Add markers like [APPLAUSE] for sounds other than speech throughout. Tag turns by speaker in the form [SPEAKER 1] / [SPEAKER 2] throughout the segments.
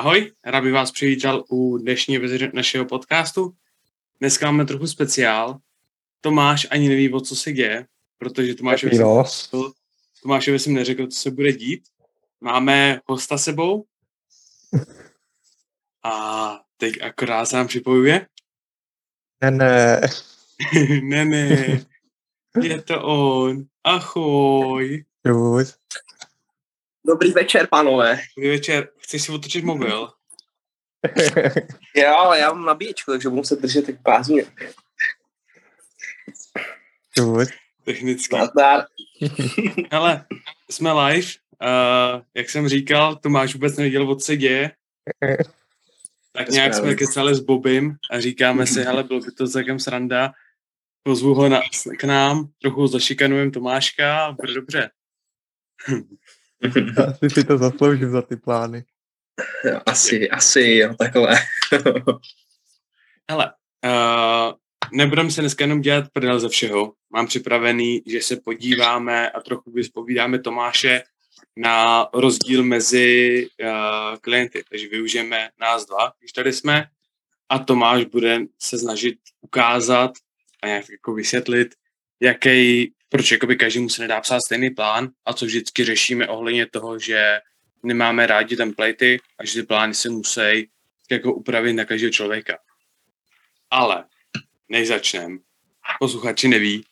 [SPEAKER 1] Ahoj, rád bych vás přivítal u dnešní vizi našeho podcastu. Dneska máme trochu speciál. Tomáš ani neví, o co se děje, protože Tomáš
[SPEAKER 2] no.
[SPEAKER 1] Tomášovi jsem neřekl, co se bude dít. Máme hosta sebou [LAUGHS] a teď akorát se nám připojuje.
[SPEAKER 2] Ne, ne. [LAUGHS]
[SPEAKER 1] ne, ne. Je to on. Ahoj.
[SPEAKER 2] Čus.
[SPEAKER 3] Dobrý večer, pánové.
[SPEAKER 1] Dobrý večer. Chceš si otočit mobil? [LAUGHS]
[SPEAKER 3] jo, ale já mám nabíječku, takže budu muset držet tak pázně.
[SPEAKER 1] Technicky.
[SPEAKER 3] Nazdar. [LAUGHS]
[SPEAKER 1] Hele, jsme live. Uh, jak jsem říkal, Tomáš vůbec nevěděl, o co se děje. [LAUGHS] Tak nějak jsme kecali s Bobem a říkáme si, hele, bylo by to celkem sranda, pozvu ho na, k nám, trochu zašikanujem Tomáška a bude dobře.
[SPEAKER 2] Asi si to zasloužím za ty plány.
[SPEAKER 3] Jo, asi, asi, jo, takhle. [LAUGHS]
[SPEAKER 1] Hele, uh, nebudeme se dneska jenom dělat prdel ze všeho. Mám připravený, že se podíváme a trochu vyspovídáme Tomáše na rozdíl mezi uh, klienty. Takže využijeme nás dva, když tady jsme, a Tomáš bude se snažit ukázat a nějak jako vysvětlit, jaký, proč jakoby každému se nedá psát stejný plán a co vždycky řešíme ohledně toho, že nemáme rádi templatey a že ty plány se musí jako upravit na každého člověka. Ale než začneme, posluchači neví,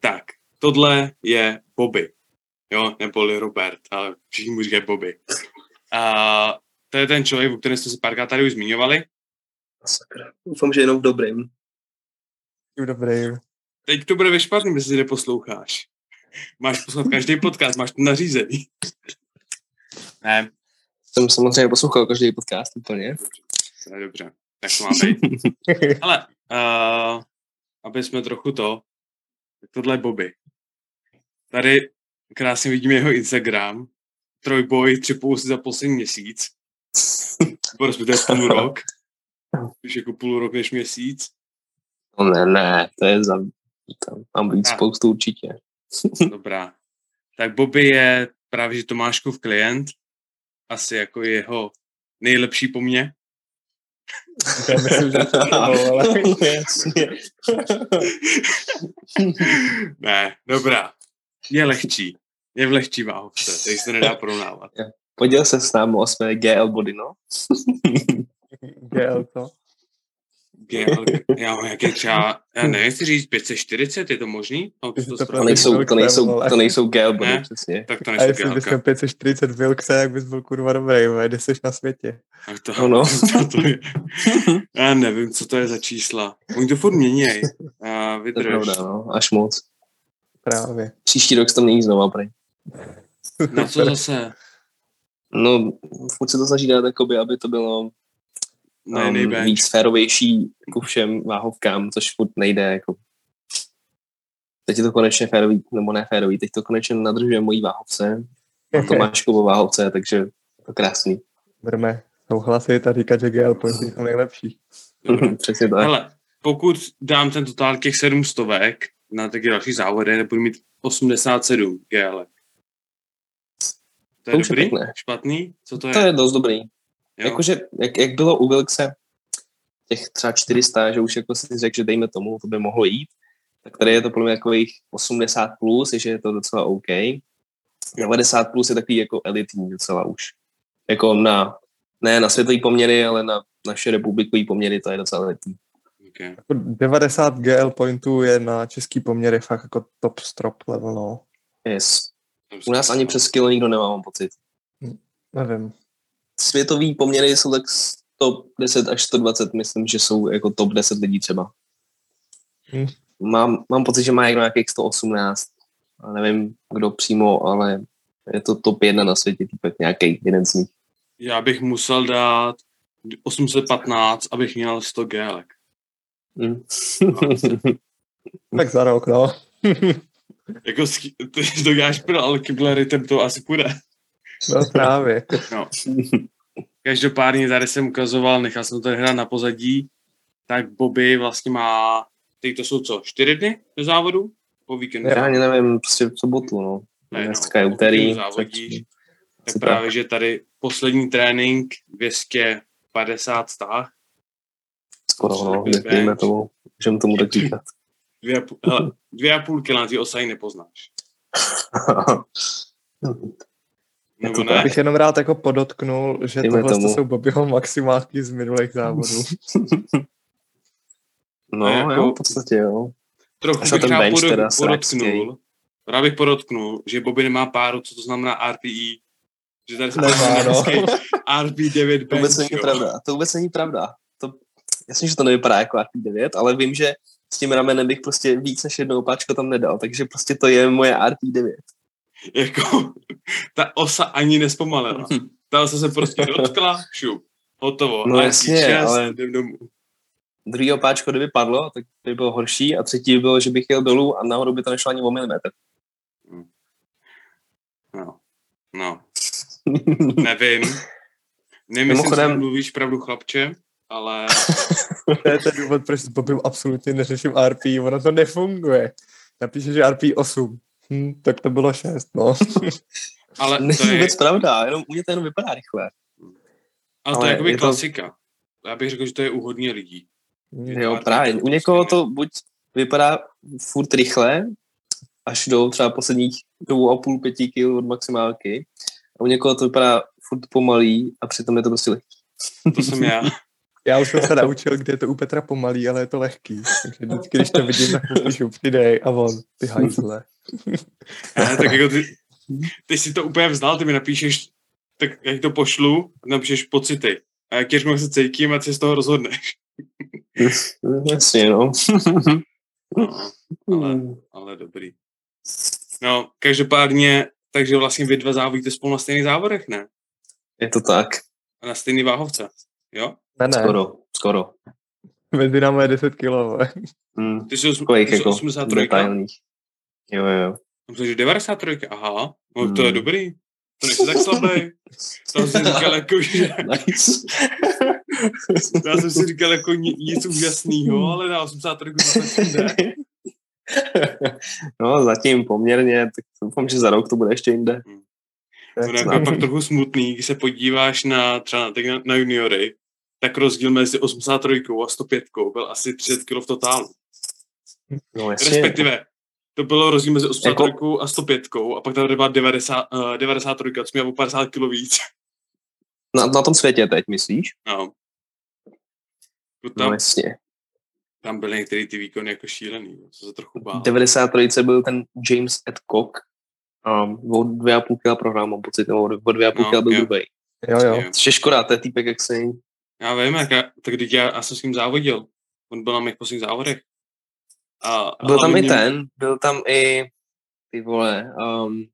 [SPEAKER 1] tak tohle je Bobby. Jo, neboli Robert, ale všichni mu říkají Bobby. A to je ten člověk, o kterém jste se párkrát tady už zmiňovali.
[SPEAKER 3] Sakra. Doufám, že jenom v dobrým.
[SPEAKER 2] Dobrý.
[SPEAKER 1] Teď to bude ve špatným, jestli neposloucháš. Máš poslouchat každý podcast, máš to nařízený. ne,
[SPEAKER 3] Jsem samozřejmě poslouchal každý podcast úplně.
[SPEAKER 1] to je dobře. Tak to má být. Ale, uh, aby jsme trochu to, tak tohle je Bobby. Tady krásně vidíme jeho Instagram. Trojboj, tři posty za poslední měsíc. Nebo respektive půl rok. Už jako půl rok než měsíc.
[SPEAKER 3] No ne, ne, to je za... Tam mám být
[SPEAKER 1] Ah.
[SPEAKER 3] spoustu určitě. [LAUGHS]
[SPEAKER 1] Dobrá. Tak Bobby je právě že Tomáškův klient. Asi jako jeho nejlepší po mně. [LAUGHS]
[SPEAKER 2] Já myslím, že to bylo, ale... [LAUGHS]
[SPEAKER 3] Jasně.
[SPEAKER 1] ne, dobrá. Je lehčí. Je v lehčí váhovce, takže se nedá porovnávat.
[SPEAKER 3] Poděl se s námi o své GL body, no.
[SPEAKER 2] GL to. [LAUGHS]
[SPEAKER 1] Mám nějaké třeba, já nevím, jestli říct 540, je to možný? No, to,
[SPEAKER 2] To
[SPEAKER 1] to,
[SPEAKER 3] To nejsou, to nejsou, to nejsou
[SPEAKER 1] Ne.
[SPEAKER 3] přesně.
[SPEAKER 1] tak to
[SPEAKER 2] A
[SPEAKER 1] nejsou
[SPEAKER 2] jestli bys měl 540 Wilkse, jak bys byl kurva dobrý, ve, kde jsi na světě.
[SPEAKER 1] Tak to,
[SPEAKER 3] No, no. [LAUGHS]
[SPEAKER 1] to, to je, já nevím, co to je za čísla. Oni to furt měněj. A
[SPEAKER 3] To je
[SPEAKER 1] vydrž.
[SPEAKER 3] pravda, no. Až moc.
[SPEAKER 2] Právě.
[SPEAKER 3] Příští rok se tam není znova, prej.
[SPEAKER 1] Na co zase?
[SPEAKER 3] No, furt se to snaží dát, jakoby, aby to bylo um,
[SPEAKER 1] bench.
[SPEAKER 3] víc férovější ku všem váhovkám, což furt nejde. Jako. Teď je to konečně férový, nebo ne férový, teď to konečně nadržuje mojí váhovce, a [LAUGHS] Tomáškovo váhovce, takže je to krásný.
[SPEAKER 2] Budeme souhlasit a říkat, že GL pointy jsou nejlepší.
[SPEAKER 1] Dobrá.
[SPEAKER 3] Přesně tak.
[SPEAKER 1] Hele, pokud dám ten totál těch 700 na taky další závody, tak budu mít 87 GL. To je
[SPEAKER 3] To
[SPEAKER 1] dobrý? Špatný? Co to je?
[SPEAKER 3] To je dost dobrý. Jakože, jak, jak bylo u Wilkse těch třeba 400, že už jako si řekl, že dejme tomu, to by mohlo jít, tak tady je to podle mě takových 80 plus, že je to docela OK. 90 plus je takový jako elitní docela už. Jako na, ne na světový poměry, ale na naše republikový poměry to je docela elitní.
[SPEAKER 1] Okay.
[SPEAKER 2] Jako 90 GL pointů je na český poměry fakt jako top strop level, no.
[SPEAKER 3] Yes. U nás ani přes kilo nikdo nemá, mám pocit.
[SPEAKER 2] Nevím.
[SPEAKER 3] Světový poměry jsou tak 110 až 120, myslím, že jsou jako top 10 lidí třeba.
[SPEAKER 2] Hm.
[SPEAKER 3] Mám, mám pocit, že má někdo nějakých 118. A nevím, kdo přímo, ale je to top 1 na světě, týpek nějaký jeden z nich.
[SPEAKER 1] Já bych musel dát 815, abych měl 100 GL.
[SPEAKER 3] Hm.
[SPEAKER 2] Tak za rok, no. [LAUGHS]
[SPEAKER 1] Jako, to děláš pro, ale kýmhle rytem to asi půjde.
[SPEAKER 2] No právě.
[SPEAKER 1] No. Každopádně tady jsem ukazoval, nechal jsem to hrát na pozadí, tak Bobby vlastně má, teď to jsou co, čtyři dny do závodu? Po víkendu?
[SPEAKER 3] Já ani nevím, prostě v sobotu, no.
[SPEAKER 1] Ne, no,
[SPEAKER 3] Dneska je
[SPEAKER 1] po
[SPEAKER 3] úterý.
[SPEAKER 1] Tak
[SPEAKER 3] Super.
[SPEAKER 1] právě, že tady poslední trénink 250 stáh,
[SPEAKER 3] Skoro, no, dejme tomu, můžeme tomu tak říkat.
[SPEAKER 1] dvě a půl, hele, dvě a půl kila na ty osají nepoznáš. [LAUGHS]
[SPEAKER 3] To
[SPEAKER 1] ne?
[SPEAKER 2] Já bych jenom rád jako podotknul, že
[SPEAKER 3] Dejme
[SPEAKER 2] tohle
[SPEAKER 3] tomu.
[SPEAKER 2] jsou Bobbyho maximálky z minulých závodů. [LAUGHS]
[SPEAKER 3] no,
[SPEAKER 1] jako-
[SPEAKER 3] jo, v podstatě jo.
[SPEAKER 1] Trochu bych
[SPEAKER 3] ten
[SPEAKER 1] rád
[SPEAKER 3] bench
[SPEAKER 1] podo-
[SPEAKER 3] teda sračský.
[SPEAKER 1] podotknul, rád bych podotknul, že Bobby nemá páru, co to znamená RPE. Že tady se
[SPEAKER 2] Nemá, no. [LAUGHS]
[SPEAKER 1] RP9
[SPEAKER 3] To vůbec není pravda. To vůbec není pravda. To, jasně, že to nevypadá jako RP9, ale vím, že s tím ramenem bych prostě víc než jednou páčko tam nedal, takže prostě to je moje RP9. [LAUGHS]
[SPEAKER 1] Jako, ta osa ani nespomalila. Ta osa se prostě dotkla, šup, hotovo.
[SPEAKER 3] No
[SPEAKER 1] RP6,
[SPEAKER 3] jasně, ale-
[SPEAKER 1] jdem domů.
[SPEAKER 3] Druhý páčko, kdyby padlo, tak by bylo horší a třetí by bylo, že bych jel dolů a nahoru by to nešlo ani o milimetr.
[SPEAKER 1] No. no, nevím. Nemyslím,
[SPEAKER 3] Mimochodem-
[SPEAKER 1] že mluvíš pravdu, chlapče, ale [LAUGHS]
[SPEAKER 2] To je ten důvod, proč s Bobem absolutně neřeším RP, ono to nefunguje. Napíše, že RP 8. Hm, tak to bylo 6, no. [LAUGHS]
[SPEAKER 1] ale
[SPEAKER 3] Není
[SPEAKER 1] to je,
[SPEAKER 3] vůbec pravda, jenom u mě to jenom vypadá rychle.
[SPEAKER 1] ale to
[SPEAKER 3] ale
[SPEAKER 1] je jakoby
[SPEAKER 3] je to-
[SPEAKER 1] klasika. Já bych řekl, že to je u hodně lidí. Je
[SPEAKER 3] Jo,
[SPEAKER 1] to
[SPEAKER 3] právě.
[SPEAKER 1] RP9
[SPEAKER 3] U někoho
[SPEAKER 1] prostě
[SPEAKER 3] to buď vypadá furt rychle, až do třeba posledních dvou a půl, pěti kil od maximálky. A u někoho to vypadá furt pomalý a přitom je to prostě lehký.
[SPEAKER 1] To jsem já. [LAUGHS]
[SPEAKER 2] Já už jsem se [LAUGHS] naučil, kde je to u Petra pomalý, ale je to lehký. Takže vždycky, když to vidím, tak píšu, přidej a on, ty hajzle.
[SPEAKER 1] Ne, tak jako ty, ty si to úplně vzdal, ty mi napíšeš, tak jak to pošlu, napíšeš pocity. A jak jak se cítím a ty z toho rozhodneš. [LAUGHS]
[SPEAKER 3] Jasně, no.
[SPEAKER 1] No, ale, ale dobrý. No, každopádně, takže vlastně vy dva závodíte spolu na stejných závodech, ne?
[SPEAKER 3] Je to tak.
[SPEAKER 1] A na stejný váhovce, jo?
[SPEAKER 2] Ne, ne,
[SPEAKER 3] Skoro, skoro.
[SPEAKER 2] mezi námi je 10 kilo. vole.
[SPEAKER 3] Hmm.
[SPEAKER 1] Ty jsi, osm,
[SPEAKER 3] Takových
[SPEAKER 1] ty jsi
[SPEAKER 3] jako
[SPEAKER 1] 83.
[SPEAKER 3] detailních. Jo, jo.
[SPEAKER 1] Myslím, že 93. Aha, no to je
[SPEAKER 3] Hmm.
[SPEAKER 1] dobrý. To nejsi tak slabý. To jsem si říkal jako, že...
[SPEAKER 3] Nice. [LAUGHS]
[SPEAKER 1] Já jsem si říkal jako ni- nic úžasného, ale na 83 to tak jde. [LAUGHS]
[SPEAKER 3] no, zatím poměrně, tak doufám, že za rok to bude ještě jinde.
[SPEAKER 1] To je jako pak trochu smutný, když se podíváš na třeba teď na, na juniory, tak rozdíl mezi 83 a 105 byl asi 30 kg v totálu.
[SPEAKER 3] No, jasně.
[SPEAKER 1] Respektive, to bylo rozdíl mezi 83
[SPEAKER 3] Jako-
[SPEAKER 1] a 105 a pak tady byla 90, uh, 93, co měla o 50 kg víc.
[SPEAKER 3] Na, na tom světě teď, myslíš?
[SPEAKER 1] No. No
[SPEAKER 3] No,
[SPEAKER 1] Tam,
[SPEAKER 3] jasně.
[SPEAKER 1] tam byly některé ty výkony jako šílený, jo, co se trochu bál.
[SPEAKER 3] 93 byl ten James Adcock. Um, o dvě a půl kila prohrál, mám pocit, nebo o dvě a půl
[SPEAKER 1] No,
[SPEAKER 3] kila byl
[SPEAKER 1] jo.
[SPEAKER 2] Jo, jo.
[SPEAKER 1] Jo.
[SPEAKER 3] Což je škoda, to je týpek, jak se
[SPEAKER 1] Já vím, jak já, tak teď já, já jsem s ním závodil. On byl na mých posledních závodech. A
[SPEAKER 3] Byl tam i
[SPEAKER 1] hlavně-
[SPEAKER 3] ten, byl tam i ty vole, um,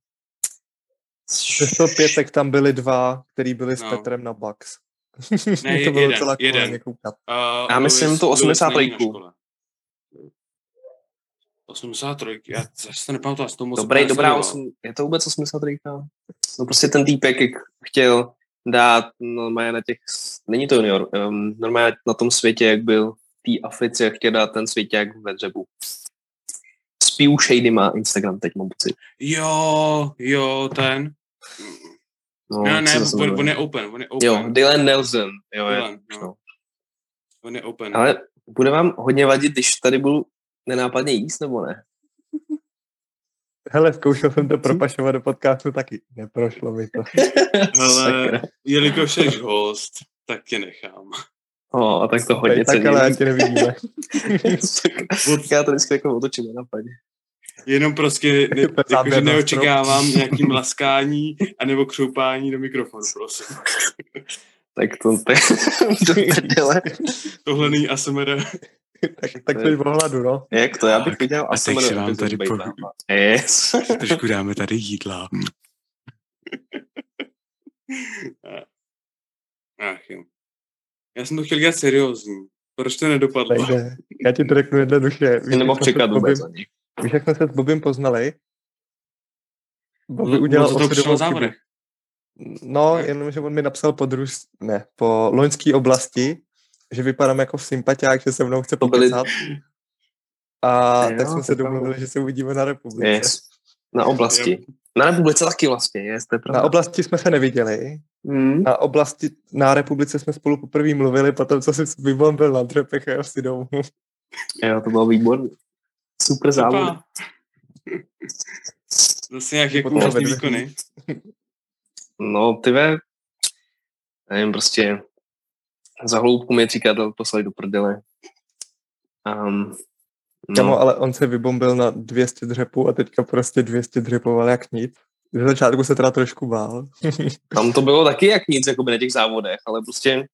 [SPEAKER 2] 105 tak tam byli dva, který byli s
[SPEAKER 1] No.
[SPEAKER 2] Petrem na Bucks.
[SPEAKER 1] Ne, [LAUGHS]
[SPEAKER 2] to bylo
[SPEAKER 1] jeden,
[SPEAKER 2] docela
[SPEAKER 1] jeden.
[SPEAKER 2] koukat.
[SPEAKER 1] Uh,
[SPEAKER 3] Já myslím tu 83.
[SPEAKER 1] 83. Já to nepamatuji, z toho moc
[SPEAKER 3] dobrý, dobrá, osm, je to vůbec 83? No prostě ten týpek, jak chtěl dát normálně na těch, není to junior, um, normálně na tom světě, jak byl v té Africe, jak chtěl dát ten svěťák ve dřebu. Spiu Shady má Instagram teď, mám pocit.
[SPEAKER 1] Jo, jo, ten.
[SPEAKER 3] No,
[SPEAKER 1] ne,
[SPEAKER 3] jak
[SPEAKER 1] ne, on, on je open, on je open.
[SPEAKER 3] Jo, Dylan Nelson. Jo, je.
[SPEAKER 1] Dylan, no.
[SPEAKER 3] no.
[SPEAKER 1] On je open.
[SPEAKER 3] Ale bude vám hodně vadit, když tady budu nenápadně jíst, nebo ne?
[SPEAKER 2] Hele, zkoušel jsem to propašovat do podcastu taky. Neprošlo mi to. [LAUGHS]
[SPEAKER 1] Ale jelikož jsi host, tak tě nechám.
[SPEAKER 3] O, a tak to hodně
[SPEAKER 2] tak
[SPEAKER 3] cením.
[SPEAKER 2] ale ať tě nevidíme.
[SPEAKER 3] Tak Já to vždycky jako otočím nenápadně.
[SPEAKER 1] Jenom prostě ne, [LAUGHS] jakože
[SPEAKER 2] na
[SPEAKER 1] neočekávám nějaký mlaskání anebo křoupání do mikrofonu, prosím.
[SPEAKER 3] Tak to, do [LAUGHS] prdele.
[SPEAKER 1] Tohle není ASMR. [LAUGHS]
[SPEAKER 2] tak, tak to je v hladu, no.
[SPEAKER 3] Jak to? Já bych viděl
[SPEAKER 1] a tak si vám tady po-
[SPEAKER 3] Yes. [LAUGHS]
[SPEAKER 1] Trošku dáme tady jídla. [LAUGHS] Ach jo. Já jsem to chtěl dělat seriózní. Proč to nedopadlo?
[SPEAKER 2] Nejde. Já ti to řeknu jednoduše.
[SPEAKER 3] Ty nemohl
[SPEAKER 2] jak jsme se
[SPEAKER 3] čekat
[SPEAKER 2] s
[SPEAKER 3] vůbec
[SPEAKER 2] Bobem-
[SPEAKER 3] ani.
[SPEAKER 2] Víš, jak jsme se s Bobem poznali? Bobby
[SPEAKER 1] No,
[SPEAKER 2] udělal
[SPEAKER 1] za to závodech.
[SPEAKER 2] No, jenomže on mi napsal po druž... ne, po loňské oblasti, že vypadám jako sympatiák, že se mnou chce
[SPEAKER 3] To.
[SPEAKER 2] A
[SPEAKER 3] Jo,
[SPEAKER 2] tak jsme se domluvili, že se uvidíme na republice.
[SPEAKER 3] Yes. Na oblasti. Na republice taky vlastně, je, to je pravda.
[SPEAKER 2] Na oblasti jsme se neviděli.
[SPEAKER 3] Hmm.
[SPEAKER 2] Na oblasti, na republice jsme spolu poprvé mluvili, potom co jsi vybombil na dřepech a jel si domů.
[SPEAKER 3] Jo, to bylo výborné. Super závod.
[SPEAKER 1] Zase nějak jako
[SPEAKER 2] Potom
[SPEAKER 1] úžasný
[SPEAKER 2] vedle.
[SPEAKER 1] výkony.
[SPEAKER 3] No, ty ve, nevím, prostě za hloubku mě příklad poslali do prdele. Um,
[SPEAKER 2] Kamo,
[SPEAKER 3] no,
[SPEAKER 2] ale on se vybombil na 200 dřepů a teďka prostě 200 dřepoval jak nic. Z začátku se teda trošku bál. [LAUGHS]
[SPEAKER 3] tam to bylo taky jak nic, jako by na těch závodech, ale prostě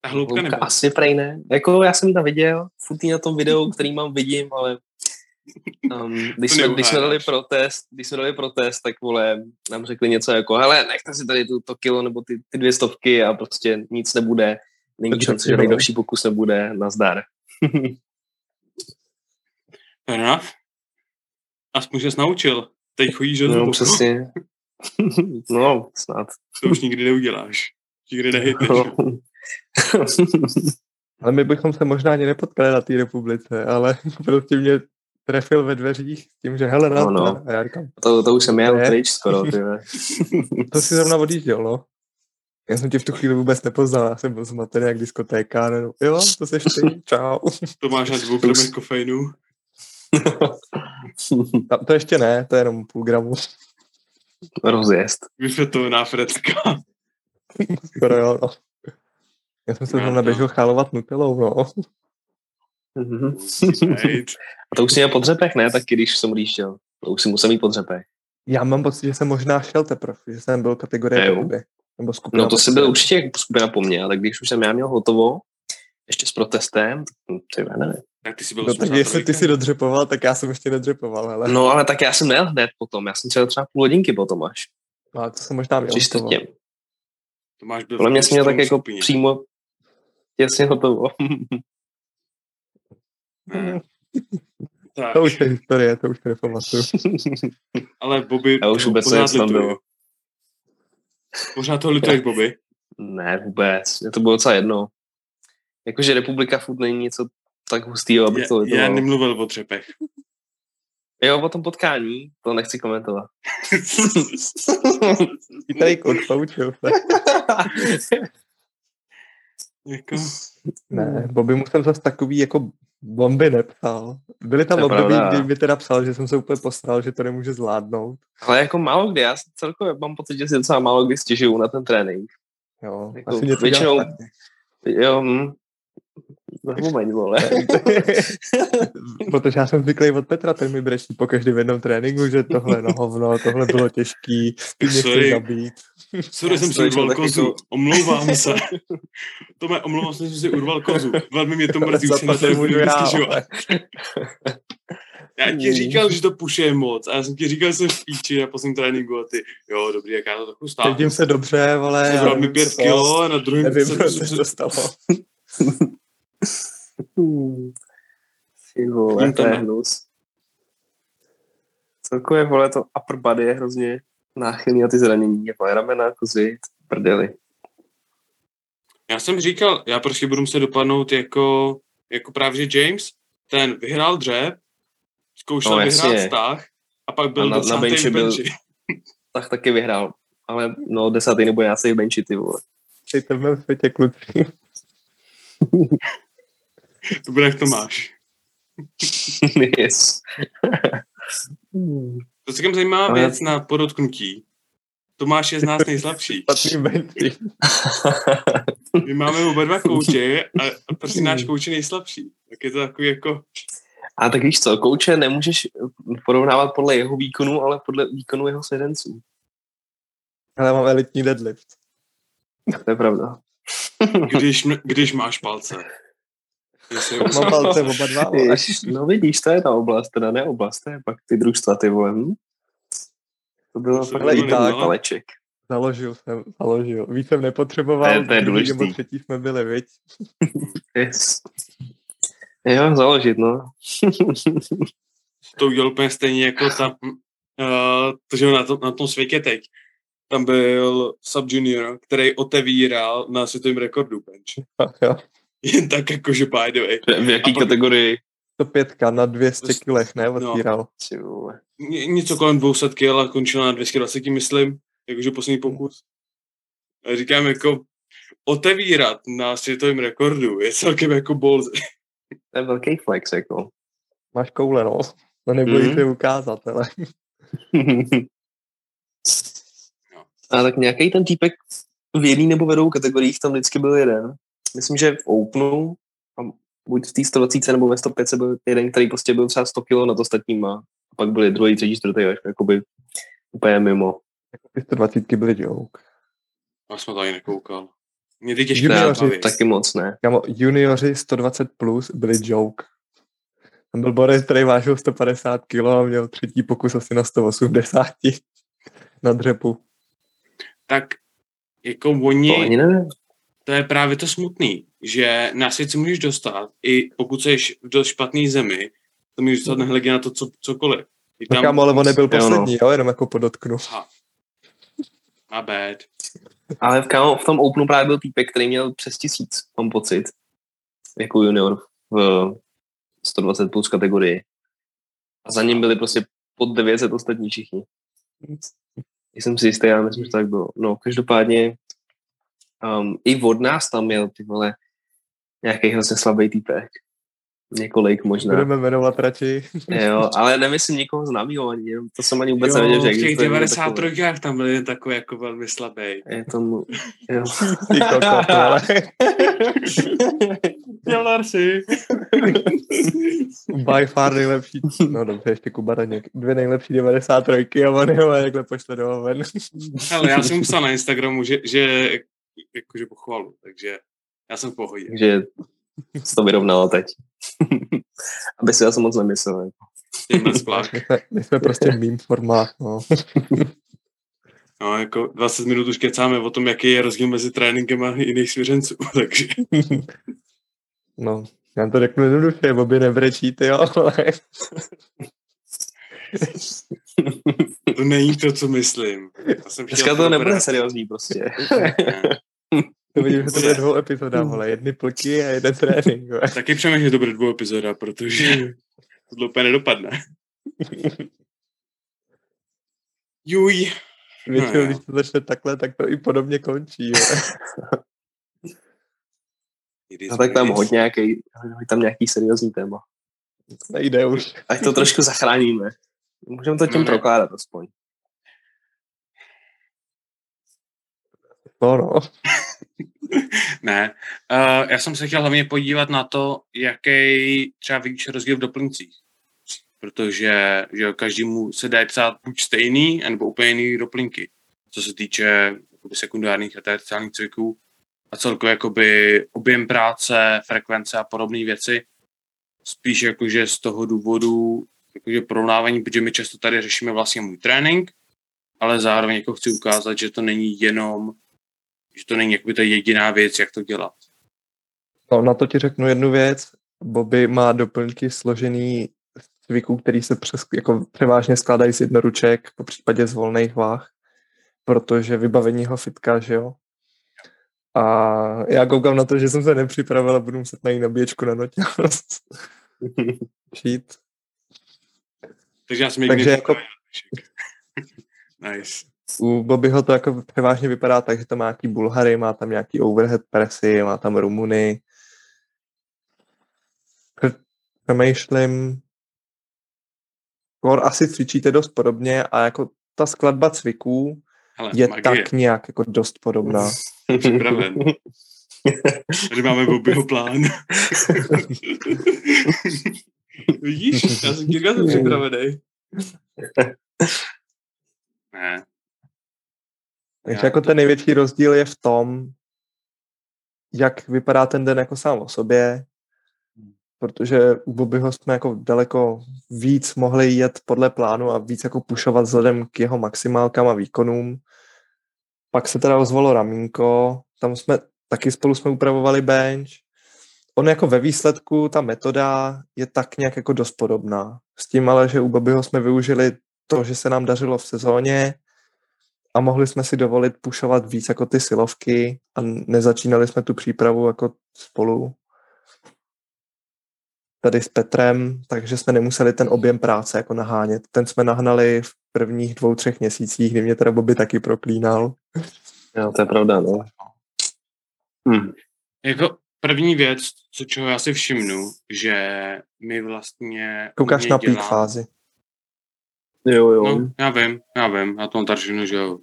[SPEAKER 1] Ta hloubka
[SPEAKER 3] hloubka
[SPEAKER 1] nebyla.
[SPEAKER 3] asi prej ne. Jako já jsem ji tam viděl, furt na tom videu, který mám vidím, ale um, když,
[SPEAKER 1] To
[SPEAKER 3] jsme, když jsme dali protest, když jsme dali protest, tak vole, nám řekli něco jako, hele, nechte si tady tu, to kilo nebo ty, ty dvě stovky a prostě nic nebude. Není
[SPEAKER 2] Takže
[SPEAKER 3] šance, že další pokus nebude. Nazdar.
[SPEAKER 1] Fair enough. Aspoň jsi naučil. Teď chodíš do
[SPEAKER 3] No, přesně. [LAUGHS] no, snad.
[SPEAKER 1] To už nikdy neuděláš. Nikdy nehytneš.
[SPEAKER 3] No. [LAUGHS]
[SPEAKER 2] Ale my bychom se možná ani nepotkali na té republice, ale [LAUGHS] prostě mě trefil ve dveřích s tím, že hele,
[SPEAKER 3] No, no.
[SPEAKER 2] A já říkám,
[SPEAKER 3] to, to už jsem jel pryč skoro, ty
[SPEAKER 2] to si zrovna odjížděl, no. Já jsem tě v tu chvíli vůbec nepoznal, já jsem byl zmatený jak diskotéka, no, jo, to seš ty, čau.
[SPEAKER 1] To máš na dvou gramech kofeinu.
[SPEAKER 2] A [LAUGHS] to ještě ne, to je jenom půl gramu,
[SPEAKER 3] Rozjezd.
[SPEAKER 1] Vyfetovaná frecka.
[SPEAKER 2] skoro jo, no. Já jsem se
[SPEAKER 1] No,
[SPEAKER 2] zrovna
[SPEAKER 1] to-
[SPEAKER 2] běžel chálovat nutelou, no.
[SPEAKER 3] Mhm. [LAUGHS] A to už jsi měl po dřepech, ne? Taky když jsem odjížděl. To už si musel mít po dřepech.
[SPEAKER 2] Já mám pocit, že jsem možná šel teprve, že jsem byl kategorie
[SPEAKER 3] Jo.
[SPEAKER 2] po tobě. Nebo skupina
[SPEAKER 3] No to si
[SPEAKER 2] tobě.
[SPEAKER 3] byl určitě jako skupina po mně, ale když už jsem já měl hotovo, ještě s protestem, tak ty nevím.
[SPEAKER 1] Tak ty jsi byl
[SPEAKER 2] No tak jestli ty si dodřepoval, tak já jsem ještě nedřepoval, ale
[SPEAKER 3] No ale tak já jsem nejel hned potom, já jsem třeba třeba půl hodinky potom až.
[SPEAKER 2] no, to jsem možná měl. Hotovo.
[SPEAKER 3] čtvrtě.
[SPEAKER 1] Tomáš byl
[SPEAKER 3] Podle mě jsem měl tak jako
[SPEAKER 1] skupině.
[SPEAKER 3] přímo těsně hotovo.
[SPEAKER 1] Ne. [LAUGHS] Tak,
[SPEAKER 2] To už je historie, to už nepamatuju. [LAUGHS]
[SPEAKER 1] ale Bobby
[SPEAKER 3] Já už vůbec
[SPEAKER 1] pořád
[SPEAKER 3] nevím, co tam
[SPEAKER 1] lituje.
[SPEAKER 3] bylo.
[SPEAKER 1] Pořád toho lituješ, Bobby.
[SPEAKER 3] ne, vůbec. Mě to bylo docela jedno. Jakože republika furt není něco tak hustýho, abych to
[SPEAKER 1] Já, já nemluvil o třepech.
[SPEAKER 3] Jo, o tom potkání, to nechci komentovat. [LAUGHS]
[SPEAKER 2] Tady kurt, poučil se.
[SPEAKER 1] jako,
[SPEAKER 2] Ne, Bobby mu jsem zase takový jako bomby nepsal. Byly tam
[SPEAKER 3] To
[SPEAKER 2] období,
[SPEAKER 3] pravda.
[SPEAKER 2] kdy mi teda psal, že jsem se úplně posral, že to nemůže zvládnout.
[SPEAKER 3] Ale jako málo kdy, já celkově mám pocit, že si docela málo kdy stěžuju na ten trénink.
[SPEAKER 2] Jo,
[SPEAKER 3] Jako
[SPEAKER 2] asi
[SPEAKER 3] většinou-. Jo, Zapomeň, vole. [LAUGHS]
[SPEAKER 2] Protože já jsem zvyklý od Petra, ten mi brečí po každém jednom tréninku, že tohle na hovno, tohle bylo těžký, ty mě chci zabít.
[SPEAKER 1] sorry,
[SPEAKER 3] Já
[SPEAKER 1] jsem
[SPEAKER 3] si
[SPEAKER 1] urval kozu.
[SPEAKER 3] to-
[SPEAKER 1] Omlouvám se. To mě omlouvám se, že jsem si urval kozu. Velmi mě to mrzí, už si na nebudu
[SPEAKER 2] já,
[SPEAKER 1] ti říkal, že to pušuje moc. A já jsem ti říkal, že jsem v píči na posledním tréninku a ty, jo, dobrý, jak já to trochu stáhnu.
[SPEAKER 2] Cítím se dobře, ale... já
[SPEAKER 1] Sebral mi pět kilo a na druhém
[SPEAKER 2] Nevím,
[SPEAKER 1] se,
[SPEAKER 2] co
[SPEAKER 1] se,
[SPEAKER 2] se to stalo. [LAUGHS] [LAUGHS]
[SPEAKER 3] Ty vole, to je hnus. Celkově, vole, to upper body je hrozně náchylný na ty zranění. Je vole, ramena, kozy, prdeli.
[SPEAKER 1] Já jsem říkal, já prostě budu muset dopadnout jako, jako právě že James, ten vyhrál dřep, zkoušel
[SPEAKER 3] No,
[SPEAKER 1] vyhrát vztah a pak byl
[SPEAKER 3] A na- na benchi byl-
[SPEAKER 1] benchi. [LAUGHS]
[SPEAKER 3] Tak taky vyhrál. Ale no, desátý nebo jácej v benchi, ty vole.
[SPEAKER 2] Dejte v mém světě kluci. [LAUGHS]
[SPEAKER 1] To bude jak to máš. [LAUGHS]
[SPEAKER 3] yes.
[SPEAKER 1] To je celkem zajímavá
[SPEAKER 3] Ale-
[SPEAKER 1] věc na podotknutí. Tomáš je z nás nejslabší. [LAUGHS] [LAUGHS] My máme oba dva kouče a, a prostě náš kouč je nejslabší. Tak je to takový jako,
[SPEAKER 3] A tak víš co, kouče nemůžeš porovnávat podle jeho výkonu, ale podle výkonu jeho sedenců.
[SPEAKER 2] Ale mám elitní deadlift.
[SPEAKER 3] To je pravda.
[SPEAKER 1] když, když máš palce. Jsi
[SPEAKER 2] Mám palce oba dva, ale
[SPEAKER 3] Jež, no vidíš, to je ta oblast, teda ne oblast, to je pak ty družstva, ty vole. Hm? To bylo fakt
[SPEAKER 2] i tak.
[SPEAKER 3] paleček.
[SPEAKER 2] založil jsem, založil. Víc jsem nepotřeboval,
[SPEAKER 3] To je- to je důležitý.
[SPEAKER 2] nebo třetí jsme byli, viď?
[SPEAKER 3] Yes. Jo, založit, no. [LAUGHS]
[SPEAKER 1] to udělal úplně stejně jako tam, uh, to, že na, to, na tom světě teď. Tam byl Sub Junior, který otevíral na světovém rekordu bench. [LAUGHS] Jen tak jakože by the way.
[SPEAKER 3] V jaký
[SPEAKER 1] pak-
[SPEAKER 3] kategorii?
[SPEAKER 2] 105 na 200
[SPEAKER 1] Dost-
[SPEAKER 2] kilech, ne?
[SPEAKER 1] no.
[SPEAKER 3] Vole.
[SPEAKER 1] Ně- něco kolem 200 kg a končila na 220, myslím, jakože poslední pokus. A říkám jako, otevírat na světovém rekordu je celkem jako bol.
[SPEAKER 3] To je velký flex, jako.
[SPEAKER 2] Máš koule, no. No nebojí
[SPEAKER 3] Mhm.
[SPEAKER 2] se ukázat, ale. [LAUGHS]
[SPEAKER 3] A tak nějaký ten týpek v jedné nebo ve dvou kategoriích tam vždycky byl jeden. Myslím, že v Openu, a buď v té 120 nebo ve 105 byl jeden, který prostě byl třeba 100 kg nad ostatníma. A pak byli druhý, třetí, čtvrtý, až jakoby úplně mimo.
[SPEAKER 2] Ty 120 byly joke.
[SPEAKER 1] Já jsem to ani nekoukal. Mě ty těžké
[SPEAKER 2] Junioři.
[SPEAKER 3] Taky moc ne.
[SPEAKER 2] Kámo, juniori 120 plus byli joke. Tam byl Boris, který vážil 150 kg a měl třetí pokus asi na 180 [LAUGHS] na dřepu.
[SPEAKER 1] Tak jako
[SPEAKER 3] To
[SPEAKER 1] oni,
[SPEAKER 3] ani ne.
[SPEAKER 1] To je právě to smutný, že na svět si můžeš dostat, i pokud jsi v dost špatný zemi, to můžeš dostat nehledě na to, co, cokoliv. I
[SPEAKER 2] No kámo, ale on nebyl
[SPEAKER 3] no.
[SPEAKER 2] poslední, jo, jenom jako podotknu.
[SPEAKER 1] Aha. My bad.
[SPEAKER 3] Ale v, kámo, v tom Openu právě byl týpek, který měl přes tisíc, mám pocit, jako junior v 120 plus kategorii. A za ním byli prostě pod 900 ostatní všichni. Jsem si jistý, já myslím, že to tak bylo. No, každopádně um, i od nás tam měl, ty vole, nějaký hrozně slabý týpek. Několik možná.
[SPEAKER 2] Budeme jmenovat radši.
[SPEAKER 3] Jo, ale nemyslím nikoho známého ani, jenom to jsem ani vůbec
[SPEAKER 1] Jo,
[SPEAKER 3] nevěděl, že
[SPEAKER 1] v těch
[SPEAKER 3] existuje někdo
[SPEAKER 1] 93 tam byl jeden takový jako velmi slabý.
[SPEAKER 3] Je tomu, jo. [LAUGHS]
[SPEAKER 2] Ty kokot, ale
[SPEAKER 1] Dělar si.
[SPEAKER 2] by far nejlepší. No dobře, ještě Kuba Daněk. Dvě nejlepší 93 a on je ale takhle pošle do ven.
[SPEAKER 1] Ale já jsem psal na Instagramu, že, že jakože pochvalu, takže já jsem v pohodě.
[SPEAKER 3] Takže se to vyrovnalo teď. [LAUGHS] Aby si já jsem moc nemyslel. jako.
[SPEAKER 2] My jsme, my jsme prostě meme formát, no. [LAUGHS]
[SPEAKER 1] No, jako 20 minut už kecáme o tom, jaký je rozdíl mezi tréninkem a jiných svěřenců, [LAUGHS] takže
[SPEAKER 2] No, já to řeknu jednoduše, obě nebrečíte, jo, ale
[SPEAKER 1] to není to, co myslím. Já jsem
[SPEAKER 3] Dneska to nebude seriózní prostě.
[SPEAKER 1] Ne.
[SPEAKER 2] To vidím, že to bude dvou epizoda, vole, jedny plky a jeden trénink, vole.
[SPEAKER 1] Taky přemýšlím, že to bude dvou epizoda, protože to úplně nedopadne. Juj.
[SPEAKER 2] Většinou,
[SPEAKER 1] jo.
[SPEAKER 2] když to začne takhle, tak to i podobně končí, vole.
[SPEAKER 3] No tak tam hoď nějaký, tam nějaký seriózní téma.
[SPEAKER 2] Nejde už.
[SPEAKER 3] Ať to trošku zachráníme. Můžeme to tím
[SPEAKER 1] No
[SPEAKER 3] prokládat aspoň.
[SPEAKER 2] No, no. [LAUGHS]
[SPEAKER 1] Ne. Uh, já jsem se chtěl hlavně podívat na to, jaký třeba vidíš rozdíl v doplňcích. Protože že každému se dá psát buď stejný, nebo úplně jiný doplňky. Co se týče jakoby, sekundárních a terciálních cviků a celkově jakoby, objem práce, frekvence a podobné věci. Spíš jakože z toho důvodu jakože porovnávání, protože my často tady řešíme vlastně můj trénink, ale zároveň jako chci ukázat, že to není jenom že to není jakoby ta jediná věc, jak to dělat.
[SPEAKER 2] no. na to ti řeknu jednu věc. Bobby má doplňky složený z cviků, který se přes, jako převážně skládají z jednoruček, po případě z volných váh, protože vybavení ho fitka, že jo. A já koukám na to, že jsem se nepřipravil a budu muset najít nabíječku na noťást. [LAUGHS] Šít.
[SPEAKER 1] Takže já jsem
[SPEAKER 2] Takže jako- [LAUGHS]
[SPEAKER 1] nice.
[SPEAKER 2] U Bobbyho to jako převážně vypadá tak, že tam má nějaký Bulhary, má tam nějaký overhead pressy, má tam Rumuny. Přemýšlím, Kor asi cvičíte dost podobně a jako ta skladba cviků
[SPEAKER 1] Hele,
[SPEAKER 2] je
[SPEAKER 1] magie,
[SPEAKER 2] tak nějak jako dost podobná. [LAUGHS]
[SPEAKER 1] připraven. Tady máme Bobbyho plán. Vidíš? Já jsem [LAUGHS] říkal, jsem připravený. Ne.
[SPEAKER 2] Takže
[SPEAKER 1] Já
[SPEAKER 2] jako
[SPEAKER 1] to-
[SPEAKER 2] ten největší rozdíl je v tom, jak vypadá ten den jako sám o sobě, protože u Bobbyho jsme jako daleko víc mohli jet podle plánu a víc jako pušovat vzhledem k jeho maximálkám a výkonům. Pak se teda ozvalo ramínko, tam jsme taky spolu jsme upravovali bench. On jako ve výsledku, ta metoda je tak nějak jako dost podobná. S tím ale, že u Bobbyho jsme využili to, že se nám dařilo v sezóně, a mohli jsme si dovolit pušovat víc jako ty silovky a nezačínali jsme tu přípravu jako spolu. tady s Petrem, takže jsme nemuseli ten objem práce jako nahánět. Ten jsme nahnali v prvních dvou, třech měsících, kdy mě teda Bobby taky proklínal.
[SPEAKER 3] Jo, to je pravda, no. Hm.
[SPEAKER 1] Jako první věc, co čeho já si všimnu, že my vlastně...
[SPEAKER 2] Koukáš na pík
[SPEAKER 1] děláme-
[SPEAKER 2] fázi.
[SPEAKER 3] Jo, jo.
[SPEAKER 1] No, já vím, já vím, já to mám taržinu, že jo.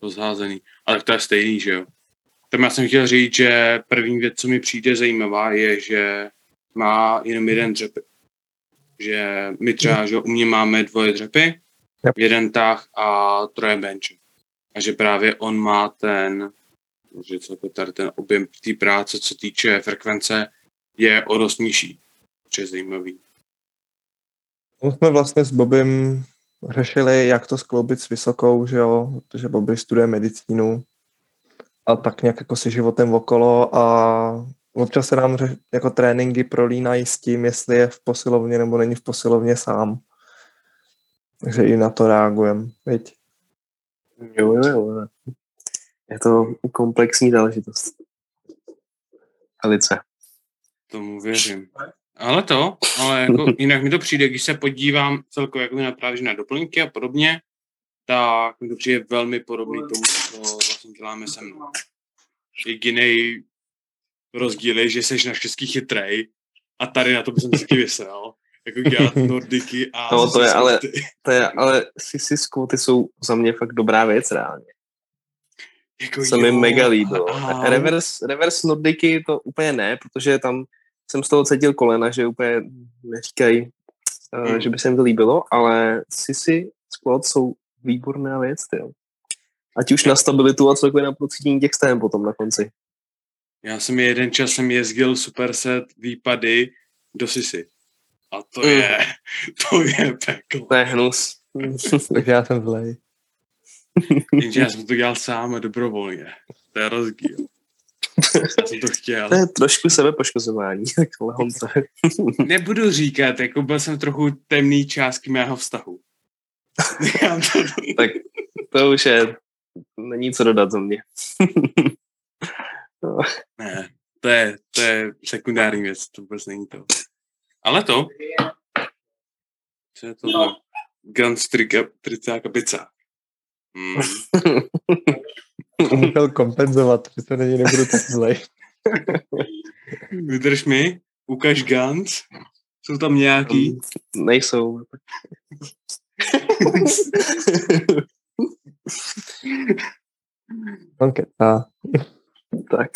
[SPEAKER 1] To zházený. Ale to je stejný, že jo. Tam já jsem chtěl říct, že první věc, co mi přijde zajímavá, je, že má jenom jeden dřep. Že my třeba, že u mě máme dvoje dřepy,
[SPEAKER 2] Yep.
[SPEAKER 1] jeden tah a troje benče. A že právě on má ten, že co to tady ten objem té práce, co týče frekvence, je o dost nižší. Což je zajímavý.
[SPEAKER 2] My jsme vlastně s Bobem řešili, jak to skloubit s vysokou, že jo, protože Bobby studuje medicínu a tak nějak jako si životem okolo a občas se nám ře- jako tréninky prolínají s tím, jestli je v posilovně nebo není v posilovně sám. Takže i na to reagujeme, viď?
[SPEAKER 3] Jo, jo, jo. Je to komplexní záležitost. Velice.
[SPEAKER 1] Tomu věřím. Ale to, ale jako [LAUGHS] jinak mi to přijde, když se podívám celkově jako na právě na doplňky a podobně, tak mi to přijde velmi podobný tomu, co vlastně děláme se mnou. Jediný rozdíl je, že jsi naštěstí chytrej a tady na to bych jsem taky vysel. Jako dělat [LAUGHS] nordiky a...
[SPEAKER 3] No, to je ale-. To je, ale CC skauty jsou za mě fakt dobrá věc reálně.
[SPEAKER 1] Jako
[SPEAKER 3] se mi
[SPEAKER 1] jo,
[SPEAKER 3] mega líbilo.
[SPEAKER 1] a-
[SPEAKER 3] Reverse, reverse nordiky to úplně ne, protože tam jsem z toho cítil kolena, že úplně neříkají, uh, že by se jim to líbilo, ale sisi squat jsou výborná věc, tyjo. Ať už na stabilitu a celkově na procítění těch stém potom na konci.
[SPEAKER 1] Já jsem jeden čas jsem jezdil superset výpady do Sisy. A to
[SPEAKER 3] Mm.
[SPEAKER 1] je, [LAUGHS] to je peklo.
[SPEAKER 3] To je hnus. [LAUGHS]
[SPEAKER 2] Takže já jsem zlej.
[SPEAKER 1] Jenže já jsem to dělal sám a dobrovolně. To je rozdíl. [LAUGHS] To chtěl.
[SPEAKER 3] to je trošku sebepoškozování, [LAUGHS] takhle Honza. [LAUGHS]
[SPEAKER 1] Nebudu říkat, jako byl jsem trochu temný částky mého vztahu.
[SPEAKER 3] Tak to už je, není co dodat za mě.
[SPEAKER 1] ne, to je, to je sekundární věc, to vůbec není to. Ale to, co je to? No. Guns tricáka pizza. [LAUGHS]
[SPEAKER 2] To musel kompenzovat, že to není nebudu tak zlej. [LAUGHS]
[SPEAKER 1] Vydrž mi, ukaž Guns. Jsou tam nějaký?
[SPEAKER 3] Nejsou. [LAUGHS]
[SPEAKER 2] On kecá.
[SPEAKER 3] tak.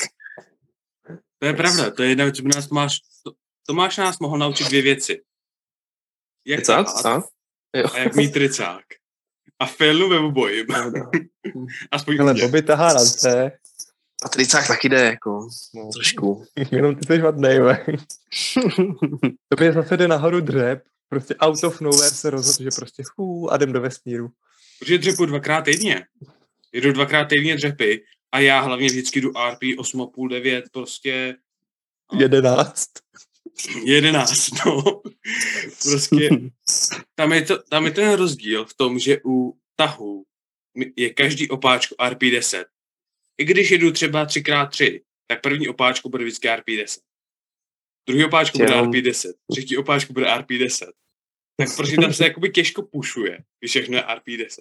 [SPEAKER 1] To je pravda, to je jedna věc, co by nás Tomáš, to, Tomáš nás mohl naučit dvě věci. Jak
[SPEAKER 3] Co? Jo.
[SPEAKER 1] a jak mít tricák. A failnu ve obojím.
[SPEAKER 3] Pravda. [LAUGHS]
[SPEAKER 1] Aspoň mě.
[SPEAKER 2] Bobby tahá na C,
[SPEAKER 3] A tricák taky jde, jako,
[SPEAKER 2] no,
[SPEAKER 3] trošku. [LAUGHS]
[SPEAKER 2] jenom ty jsi vadnej, ve. [LAUGHS] Tobě zase jde nahoru dřep, prostě out of nowhere se rozhodl, že prostě hů, a jdem do vesmíru.
[SPEAKER 1] Protože dřepu dvakrát týdně. Jedu dvakrát týdně dřepy a já hlavně vždycky jdu RP 8,5, 9, prostě
[SPEAKER 2] Jedenáct.
[SPEAKER 1] 11, no. Prostě tam je, to, tam je ten rozdíl v tom, že u tahu je každý opáčko RP10. I když jedu třeba 3x3, tak první opáčko bude vždycky RP10. Druhý opáčko bude
[SPEAKER 3] Jo.
[SPEAKER 1] RP10. Třetí opáčko bude RP10. Tak prostě tam se jakoby těžko pušuje, když všechno je RP10.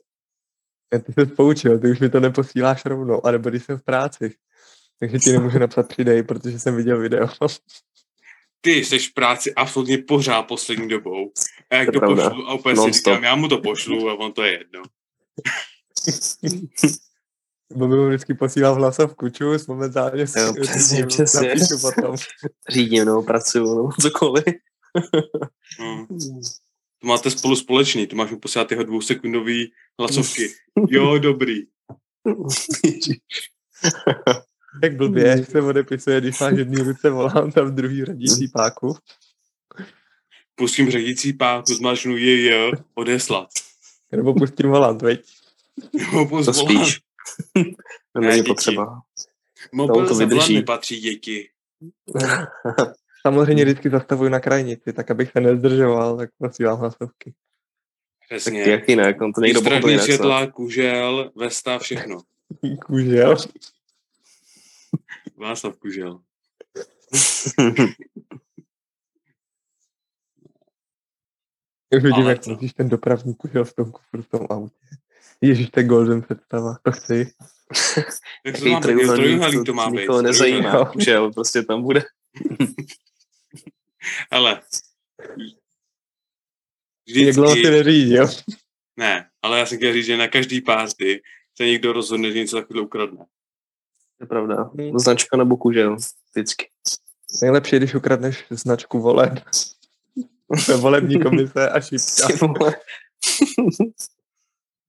[SPEAKER 2] Ja, Ty se poučil, ty už mi to neposíláš rovnou, anebo když jsem v práci. Takže ti nemůžu napsat přidej, protože jsem viděl video.
[SPEAKER 1] Ty jsi v práci absolutně pořád poslední dobou. A jak
[SPEAKER 3] To
[SPEAKER 1] to, pošlu a úplně si říkám, já mu to pošlu a on to je jedno. [LAUGHS]
[SPEAKER 2] Bobby mu vždycky posílal hlasovku, čus, momentálně s-
[SPEAKER 3] Jo, přesně, přesně.
[SPEAKER 2] napíšu potom. [LAUGHS]
[SPEAKER 3] Řídím, no, pracuju, no, cokoliv.
[SPEAKER 1] No. To máte spolu společný, to máš mu posílat jeho dvousekundový hlasovky. [LAUGHS] Jo, dobrý.
[SPEAKER 2] Jak blbě se odepisuje, když máš jedný ruce volant a v druhý radící páku.
[SPEAKER 1] Pustím řadící páku, zmažnu je, je, odeslat.
[SPEAKER 2] Nebo pustím volant, veď?
[SPEAKER 1] Nebo pust
[SPEAKER 3] To
[SPEAKER 1] volant.
[SPEAKER 3] spíš. [LAUGHS] To
[SPEAKER 1] Ne,
[SPEAKER 3] není potřeba.
[SPEAKER 1] Mobil
[SPEAKER 3] to vydrží.
[SPEAKER 1] nepatří děti. [LAUGHS]
[SPEAKER 2] Samozřejmě vždycky zastavuju na krajnici, tak abych se nezdržoval, tak posílám hlasovky.
[SPEAKER 3] Tak
[SPEAKER 1] Přesně.
[SPEAKER 3] jak jinak, on to někdo pochopil
[SPEAKER 1] světla, kužel, vesta, všechno. [LAUGHS]
[SPEAKER 2] Kůžel.
[SPEAKER 1] Václav kužel. [LAUGHS]
[SPEAKER 2] Už vidím, jak
[SPEAKER 1] to-
[SPEAKER 2] musíš ten dopravní kužel v tom kufru v tom autě. Ježíš, to je golden představa, to chci. [LAUGHS]
[SPEAKER 1] Jak to má být?
[SPEAKER 3] trojuhelník,
[SPEAKER 1] to má být.
[SPEAKER 3] nikoho nezajímá, jo, prostě tam bude. [LAUGHS]
[SPEAKER 1] Ale
[SPEAKER 2] Jak dlouho ty neřídil.
[SPEAKER 1] Ne, ale já jsem chtěl říct, že na každý pásty se někdo rozhodne, že něco takového ukradne.
[SPEAKER 3] To je pravda.
[SPEAKER 2] Hmm.
[SPEAKER 3] Značka nebo kužel, vždycky.
[SPEAKER 2] Nejlepší, když ukradneš značku voleb. Ve volební komise a šipka. [LAUGHS]
[SPEAKER 3] Vole.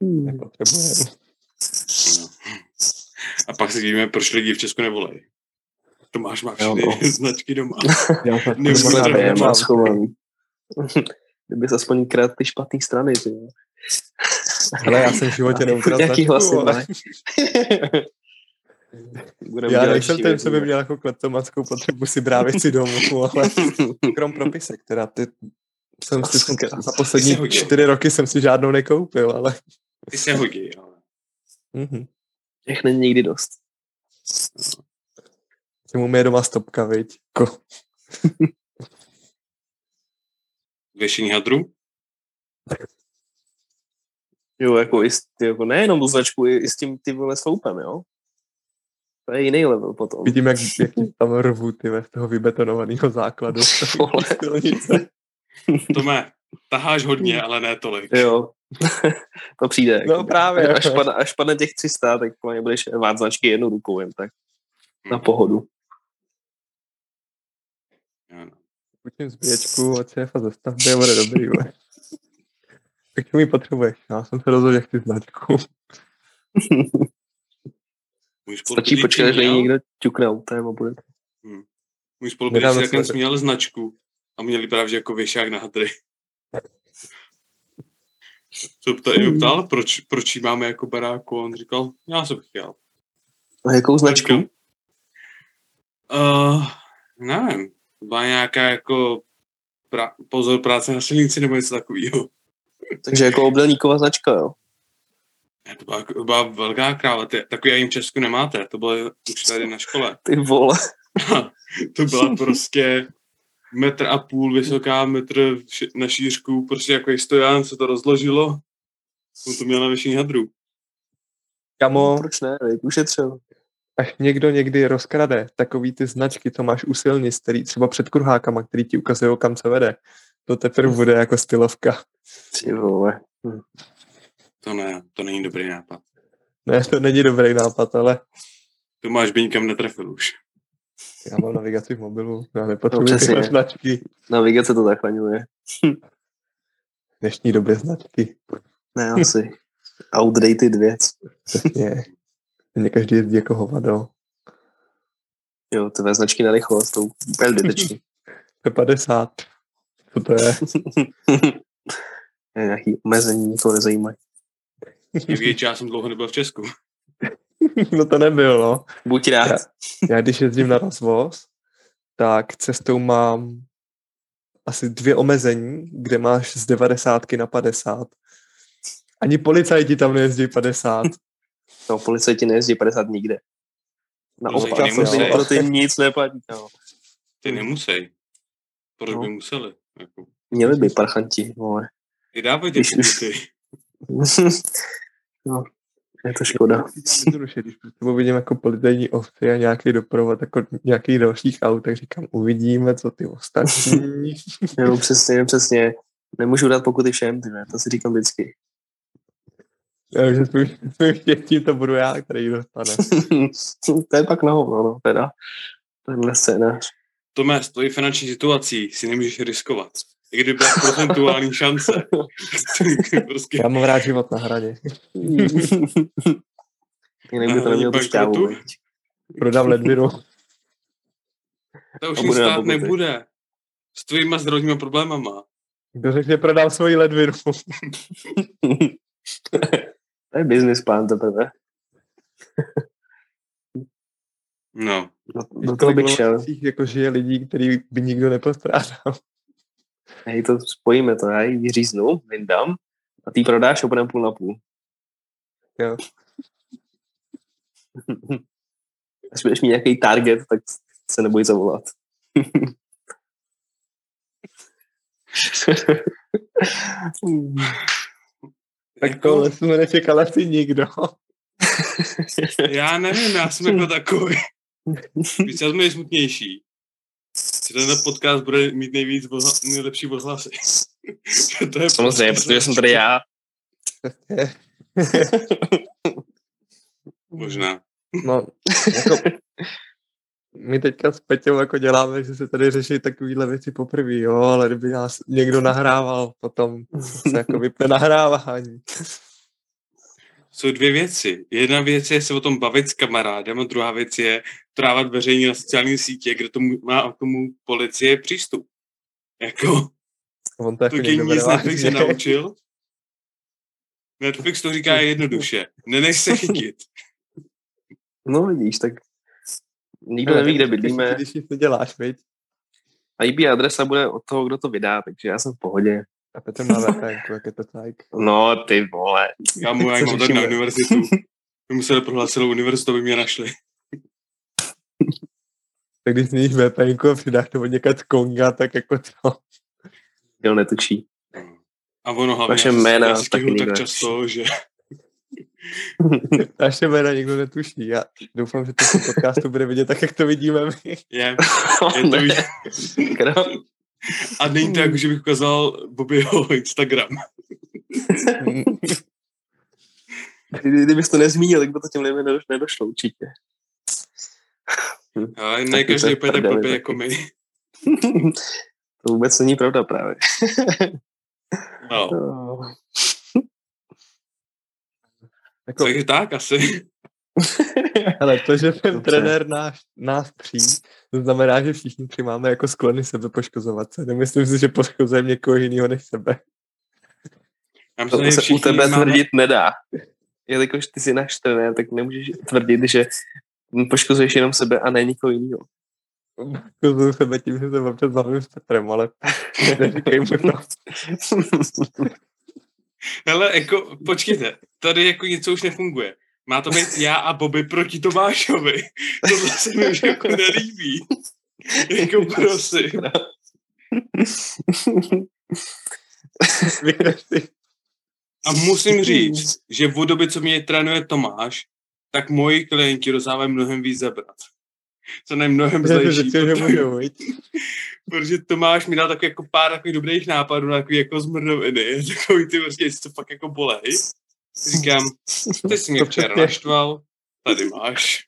[SPEAKER 2] Nepotřebujeme.
[SPEAKER 1] No. A pak si víme, proč lidi v Česku nevolejí. Tomáš má
[SPEAKER 3] Jo,
[SPEAKER 1] všechny
[SPEAKER 3] no. [LAUGHS]
[SPEAKER 1] značky doma.
[SPEAKER 2] Já
[SPEAKER 3] má schovaný. Kdyby se aspoň krát ty špatné strany, ty jo.
[SPEAKER 2] Hele, já jsem v životě neukradl
[SPEAKER 3] Jaký
[SPEAKER 2] značku,
[SPEAKER 3] hlasy Budeme
[SPEAKER 2] já nejsem ten, co by měl jako kleptomanskou potřebu si brát věci domů, ale [LAUGHS] krom propisek, teda ty jsem si za poslední čtyři roky jsem si žádnou nekoupil, ale
[SPEAKER 1] Ty se hodí, ale
[SPEAKER 2] mhm.
[SPEAKER 3] Těch není nikdy dost.
[SPEAKER 2] Že mu je doma stopka, viď? Ko. [LAUGHS]
[SPEAKER 1] věšení hadru.
[SPEAKER 3] Jo, jako, i ty, jako nejenom tu značku, i, i s tím ty vole sloupem, jo? To je jiný level potom.
[SPEAKER 2] Vidím, jak, [LAUGHS] jak tam rvu ty ve z toho vybetonovaného základu. [LAUGHS]
[SPEAKER 1] Tome, taháš hodně, ale ne tolik.
[SPEAKER 3] Jo, [LAUGHS] to přijde.
[SPEAKER 2] No
[SPEAKER 3] jako,
[SPEAKER 2] právě.
[SPEAKER 3] Až, padne, až padne těch 300, tak vlastně budeš vát značky jednou rukou jen tak. Na
[SPEAKER 1] Hm.
[SPEAKER 3] pohodu.
[SPEAKER 1] Jo.
[SPEAKER 2] Učím zbíječku od šéfa ze stavby a bude dobrý. Ve. Tak mi potřebuješ. Já jsem se rozhodl, že chci značku.
[SPEAKER 1] Můj
[SPEAKER 3] Stačí
[SPEAKER 1] spolupracovník
[SPEAKER 3] počkat, až
[SPEAKER 1] měl-
[SPEAKER 3] někdo ťukne autem a bude.
[SPEAKER 1] Můj spolupracovník takhle
[SPEAKER 2] jsme-
[SPEAKER 1] směl značku a měli právě jako věšák na hadry. [LAUGHS] Co ptá,
[SPEAKER 2] Hmm.
[SPEAKER 1] mě ptal, proč, proč jí máme jako baráku? A on říkal, já jsem chtěl.
[SPEAKER 3] A jakou značku?
[SPEAKER 1] Uh, nevím, byla nějaká jako pra, pozor práce na silnici nebo něco takového.
[SPEAKER 3] Takže jako obdelníková značka, jo?
[SPEAKER 1] Ne, To byla, to byla velká kráva, ty, takový v Česku nemáte, to bylo už tady na škole. [LAUGHS]
[SPEAKER 3] Ty vole. [LAUGHS]
[SPEAKER 1] to byla prostě metr a půl vysoká, metr na šířku, prostě jako stojan se to rozložilo. On to měl na většině hadru.
[SPEAKER 2] Kamo,
[SPEAKER 3] Proč ne? Jak ušetřil.
[SPEAKER 2] až někdo někdy rozkrade takový ty značky, co máš u silnic, který třeba před kruhákama, který ti ukazují, kam se vede, to teprve bude jako stylovka.
[SPEAKER 3] Ty vole.
[SPEAKER 1] To ne, to není dobrý nápad.
[SPEAKER 2] Ne, to není dobrý nápad, ale
[SPEAKER 1] To máš by nikam netrefil už.
[SPEAKER 2] já mám navigaci v mobilu, já nepotřebuji
[SPEAKER 3] No,
[SPEAKER 2] tyhle značky.
[SPEAKER 3] Navigace to zachraňuje.
[SPEAKER 2] V dnešní době značky.
[SPEAKER 3] Ne, asi. Outdated věc.
[SPEAKER 2] Přesně. Mě každý jezdí jako hovado.
[SPEAKER 3] Jo, tvé značky na rychlost, to úplně zbytečný.
[SPEAKER 2] P50. Co to je? [LAUGHS]
[SPEAKER 3] Je nějaký omezení, nikoho nezajímají.
[SPEAKER 1] Je větší, já jsem dlouho nebyl v Česku. [LAUGHS]
[SPEAKER 2] no to nebylo, no.
[SPEAKER 3] Buď rád.
[SPEAKER 2] Já- Já když jezdím na rozvoz, tak cestou mám asi dvě omezení, kde máš z 90 na 50. Ani policajti tam nejezdí 50. [LAUGHS]
[SPEAKER 3] No, policajti nejezdí 50 nikde.
[SPEAKER 1] Policajti
[SPEAKER 3] Naopak,
[SPEAKER 1] nemusí.
[SPEAKER 3] pro, ty nic neplatí. No.
[SPEAKER 1] Ty nemusej. Proč
[SPEAKER 3] No.
[SPEAKER 1] by museli? Jako,
[SPEAKER 3] Měli by parchanti, vole.
[SPEAKER 1] ty dávají ty
[SPEAKER 3] Když už-
[SPEAKER 1] pokuty. [LAUGHS]
[SPEAKER 3] no, je to škoda.
[SPEAKER 2] Zrušit, Když sebou vidím jako policajní ovci a nějaký doprovod jako nějakých dalších aut, tak říkám, uvidíme, co ty ostatní. [LAUGHS]
[SPEAKER 3] Jo, přesně, přesně. Nemůžu dát pokuty všem, ty ne, to si říkám vždycky.
[SPEAKER 2] Já, že svým, svým štěstím to budu já, který ji dostane. [LAUGHS]
[SPEAKER 3] to je pak na hovno, no, teda. Tenhle scénář.
[SPEAKER 1] Tome, s tvojí finanční situací si nemůžeš riskovat. I kdyby byla procentuální šance. [LAUGHS] prostě
[SPEAKER 2] Já mám rád život na hraně. [LAUGHS]
[SPEAKER 3] Jinak by to nemělo tu
[SPEAKER 1] Bankrotu?
[SPEAKER 3] šťávu.
[SPEAKER 2] Prodám ledvinu.
[SPEAKER 1] to už jim stát nebude. S tvýma zdravotníma problémama.
[SPEAKER 2] Kdo řekne, prodám svoji ledvinu. [LAUGHS]
[SPEAKER 3] to je business plán teprve.
[SPEAKER 1] No,
[SPEAKER 3] Do, do toho bych šel.
[SPEAKER 2] Jako žije lidí, který by nikdo nepostrádal.
[SPEAKER 3] Hej, to spojíme to, já ji vyříznu, vyndám a ty prodáš a budeme půl na půl.
[SPEAKER 2] Jo. [LAUGHS]
[SPEAKER 3] Až budeš mít nějaký target, tak se neboj zavolat. [LAUGHS]
[SPEAKER 2] Tak tohle jsme nečekal asi nikdo.
[SPEAKER 1] Já nevím, já jsem jako takový. [LAUGHS] Víš, já jsem nejsmutnější. Že ten podcast bude mít nejvíc odhla- nejlepší odhlasy. [LAUGHS] to je
[SPEAKER 3] Samozřejmě,
[SPEAKER 1] prostě
[SPEAKER 3] protože jsem tady já. [LAUGHS]
[SPEAKER 1] Možná.
[SPEAKER 2] No, jako, my teďka s Peťou jako děláme, že se tady řeší takovýhle věci poprvé, jo, ale kdyby nás někdo nahrával, potom se jako vypne nahrávání.
[SPEAKER 1] Jsou dvě věci. Jedna věc je se o tom bavit s kamarádem a druhá věc je trávat veřejně na sociální sítě, kde tomu má k tomu policie přístup. Jako,
[SPEAKER 2] On to
[SPEAKER 1] to nic Netflix
[SPEAKER 2] vážně.
[SPEAKER 1] nenaučil. Netflix to říká [LAUGHS] jednoduše. Nenech se chytit.
[SPEAKER 3] No vidíš, tak nikdo neví, kde bydlíme.
[SPEAKER 2] Když nic neděláš, viď?
[SPEAKER 3] A IP adresa bude od toho, kdo to vydá, takže já jsem v pohodě.
[SPEAKER 2] A Petr má VPN, jak je to tak.
[SPEAKER 3] No, ty vole.
[SPEAKER 1] Já mu jak [LAUGHS]
[SPEAKER 3] Co
[SPEAKER 1] mám tak na univerzitu. My museli prohlásit celou univerzitu, aby mě našli. [LAUGHS]
[SPEAKER 2] Tak když změníš VPN a přidáš to od někať z Konga, tak jako to.
[SPEAKER 3] Kdo netučí.
[SPEAKER 1] A ono hlavně,
[SPEAKER 3] Vaše jména
[SPEAKER 1] já si
[SPEAKER 3] taky
[SPEAKER 1] tak často, že [LAUGHS]
[SPEAKER 2] Naše jména nikdo netuší. Já doufám, že to podcastu bude vidět tak, jak to vidíme my.
[SPEAKER 1] je, je to
[SPEAKER 3] kdo?
[SPEAKER 1] A není to jako, že bych ukázal Bobbyho Instagram.
[SPEAKER 3] Kdy- Kdybys to nezmínil, tak by to těm lidem nedoš- nedošlo určitě.
[SPEAKER 1] Ale ne každý úplně tak
[SPEAKER 3] taky.
[SPEAKER 1] jako my. [LAUGHS]
[SPEAKER 3] to vůbec není pravda právě.
[SPEAKER 1] No.
[SPEAKER 2] Jako, [LAUGHS]
[SPEAKER 1] Takže tak asi. [LAUGHS]
[SPEAKER 2] ale to, že ten
[SPEAKER 3] Dobře.
[SPEAKER 2] trenér náš, nás tří, to znamená, že všichni tři máme jako sklony sebe poškozovat se. Nemyslím si, že poškozujeme někoho jiného než sebe.
[SPEAKER 1] Já
[SPEAKER 3] To
[SPEAKER 1] myslím, že
[SPEAKER 3] se u tebe
[SPEAKER 1] máme-
[SPEAKER 3] tvrdit nedá. Jelikož ty jsi náš trenér, tak nemůžeš tvrdit, že poškozuješ jenom sebe a ne nikoho jiného.
[SPEAKER 2] Poškozuju sebe tím, že se občas bavím s Petrem, ale [LAUGHS] neříkej mu to.
[SPEAKER 1] Hele, jako, počkejte, tady jako něco už nefunguje. Má to být já a Bobby proti Tomášovi. [LAUGHS] Tohle se mi už [LAUGHS] jako nelíbí. Jako prosím. [LAUGHS] A musím říct, že v doby, co mě trénuje Tomáš, tak moji klienti rozdávají mnohem víc zabrat. Co je mnohem
[SPEAKER 2] Že to
[SPEAKER 1] zlejší, protože, Tomáš mi dal takový jako pár takových dobrých nápadů na takový jako zmrdoviny. Takový ty prostě, to fakt jako bolej. Říkám, ty jsi mě včera naštval, tady máš.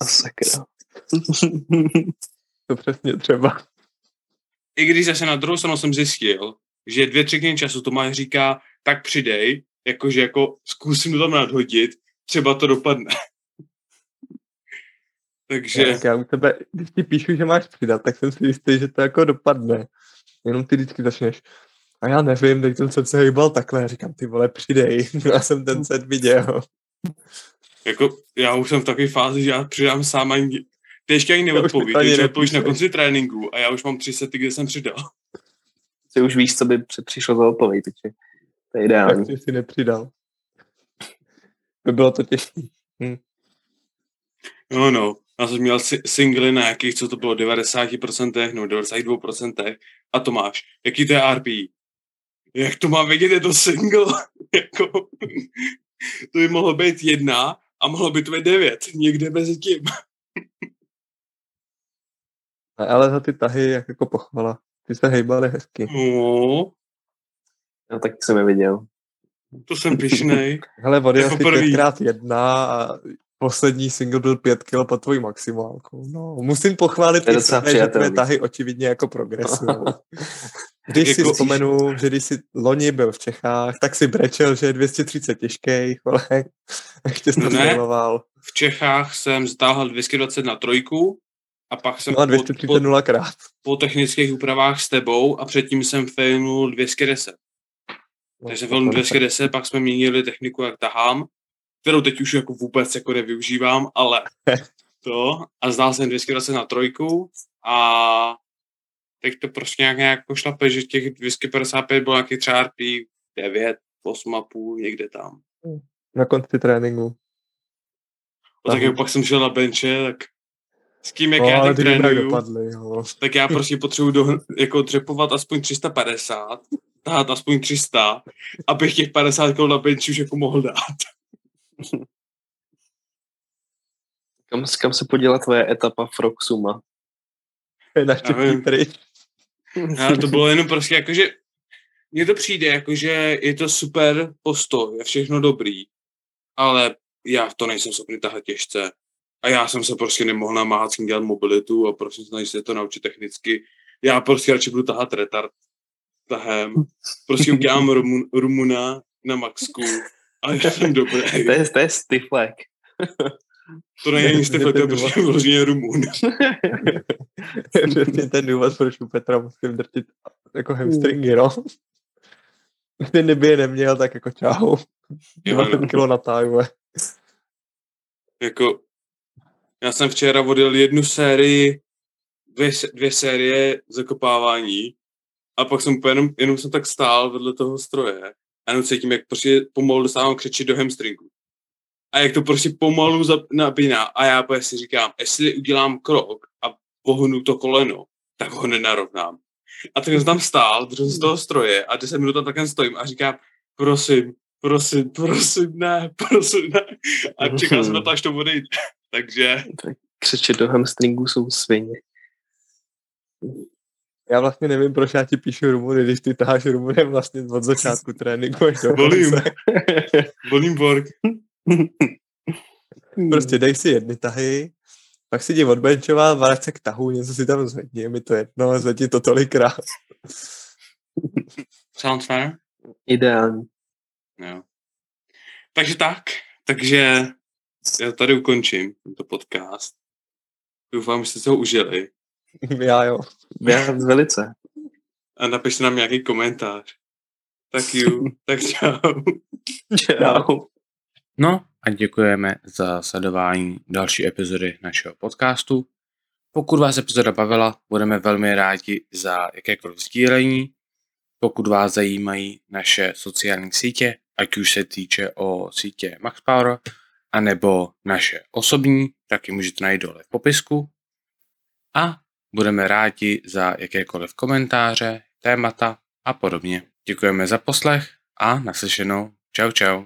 [SPEAKER 3] A sakra. [LAUGHS]
[SPEAKER 2] To přesně třeba.
[SPEAKER 1] I když zase na druhou stranu jsem zjistil, že dvě třetiny času Tomáš říká, tak přidej, jakože jako zkusím to tam nadhodit, třeba to dopadne. [LAUGHS] Takže
[SPEAKER 2] Tak já u tebe, když ti píšu, že máš přidat, tak jsem si jistý, že to jako dopadne. Jenom ty vždycky začneš. A já nevím, teď jsem se hejbal takhle. Říkám, ty vole, přidej. [LAUGHS] Já jsem ten set viděl.
[SPEAKER 1] jako já už jsem v takové fázi, že já přidám sám ani ty ještě ani neodpoví, ty odpovíš na konci tréninku a já už mám tři sety, kde jsem přidal. [LAUGHS]
[SPEAKER 3] Ty už víš, co by při- přišlo za odpověď, takže to je ideální.
[SPEAKER 2] Tak si nepřidal. By bylo to těžké.
[SPEAKER 1] No, no. Já jsem měl si- singly na jakých, co to bylo, 90% nebo 92% a to máš. Jaký to je RPI? Jak to mám vědět, je to single? [LAUGHS] jako, to by mohlo být jedna a mohlo by to být devět. Někde mezi tím.
[SPEAKER 2] Ale za ty tahy, jak jako pochvala. Ty se hejbaly hezky.
[SPEAKER 1] No,
[SPEAKER 3] No, tak jsem je viděl.
[SPEAKER 1] to jsem pišnej. [LAUGHS]
[SPEAKER 2] Hele, vody
[SPEAKER 1] Jako
[SPEAKER 2] asi
[SPEAKER 1] první.
[SPEAKER 2] pětkrát jedna a poslední single byl pět kilo pod tvojí maximálkou. No, musím pochválit
[SPEAKER 3] To
[SPEAKER 2] sebe, že
[SPEAKER 3] přijatelný.
[SPEAKER 2] tahy očividně jako progresují. [LAUGHS] Když si vzpomenu, že když jsi loni byl v Čechách, tak si brečel, že je 230 těžký, ale ještě jsi to
[SPEAKER 1] No ne. V Čechách jsem zatáhl 220 na trojku a pak jsem
[SPEAKER 2] No a
[SPEAKER 1] po,
[SPEAKER 2] 230
[SPEAKER 1] po,
[SPEAKER 2] nulakrát.
[SPEAKER 1] po technických úpravách s tebou a předtím jsem failnul 210.
[SPEAKER 2] No,
[SPEAKER 1] Takže film 210, pak jsme měnili techniku, jak tahám, kterou teď už jako vůbec jako nevyužívám, ale [LAUGHS] to. A zdál jsem 220 na trojku a teď to prostě nějak, nějak pošlape, že těch 255 bylo nějaký třeba RP 9, 8,5, někde tam.
[SPEAKER 2] Na konci tréninku.
[SPEAKER 1] A tak
[SPEAKER 2] Aha.
[SPEAKER 1] jak pak jsem šel na benče, tak s tím, jak
[SPEAKER 2] no,
[SPEAKER 1] já teď trénuju,
[SPEAKER 2] dopadly. Jo.
[SPEAKER 1] tak já prostě potřebuji do, jako dřepovat aspoň 350 tahat aspoň 300, abych těch 50 kg na benči už jako mohl dát. [LAUGHS]
[SPEAKER 3] Kam, kam se poděla tvoje etapa Froxuma?
[SPEAKER 2] Naštěstí pryč.
[SPEAKER 1] A to bylo jenom prostě jako, že mně to přijde, jako, že je to super postoj, je všechno dobrý, ale já to nejsem schopný tahat těžce. A já jsem se prostě nemohl namáhat s tím dělat mobilitu a prostě snažit se to naučit technicky. Já prostě radši budu tahat retard tahem. Prostě udělám Rumun, Rumuna na Maxku a já jsem dobrý. [LAUGHS]
[SPEAKER 3] To je, to je stiflek.
[SPEAKER 1] To není Stefan, to je prostě vyloženě Rumun. [LAUGHS]
[SPEAKER 2] Přesně ten důvod, proč u Petra musím drtit jako hamstringy, no. Ty kdyby je neměl, tak jako čau.
[SPEAKER 1] Jo,
[SPEAKER 2] 20
[SPEAKER 1] no.
[SPEAKER 2] kilo na táju.
[SPEAKER 1] Jako, já jsem včera vodil jednu sérii, dvě, dvě série zakopávání a pak jsem úplně jenom, jenom jsem tak stál vedle toho stroje a jenom cítím, jak prostě pomalu dostávám křečit do hamstringu. A jak to prostě pomalu napíná a já úplně si říkám, jestli udělám krok a pohnu to koleno, tak ho nenarovnám. A tak jsem tam stál, držel z toho stroje a 10 minut tam takhle stojím a říkám, prosím, prosím, prosím, ne, prosím, ne. A čekal jsem na to, až to odejde. [LAUGHS] Takže
[SPEAKER 3] Křeče do hamstringů jsou svině.
[SPEAKER 2] Já vlastně nevím, proč já ti píšu Rumuny, když ty taháš Rumunem vlastně od začátku tréninku až do
[SPEAKER 1] Volím. [LAUGHS] volím work. [LAUGHS]
[SPEAKER 2] Prostě dej si jedny tahy, pak si jdi odbenčoval, vrať se k tahu, něco si tam zvedni, je mi to jedno, zvedni to tolikrát. [LAUGHS]
[SPEAKER 1] Sounds fair?
[SPEAKER 3] Ideální.
[SPEAKER 1] Jo. Takže tak. Takže já tady ukončím tento podcast. Doufám, že jste se ho užili. [LAUGHS]
[SPEAKER 2] Já jo.
[SPEAKER 3] Já velice.
[SPEAKER 1] A napište nám nějaký komentář. Tak jo. [LAUGHS] tak čau.
[SPEAKER 3] Čau.
[SPEAKER 4] No a děkujeme za sledování další epizody našeho podcastu. Pokud vás epizoda bavila, budeme velmi rádi za jakékoliv sdílení. Pokud vás zajímají naše sociální sítě, ať už se týče o sítě MaxPower, anebo naše osobní, tak ji můžete najít dole v popisku. A budeme rádi za jakékoliv komentáře, témata a podobně. Děkujeme za poslech a naslyšenou. Čau čau.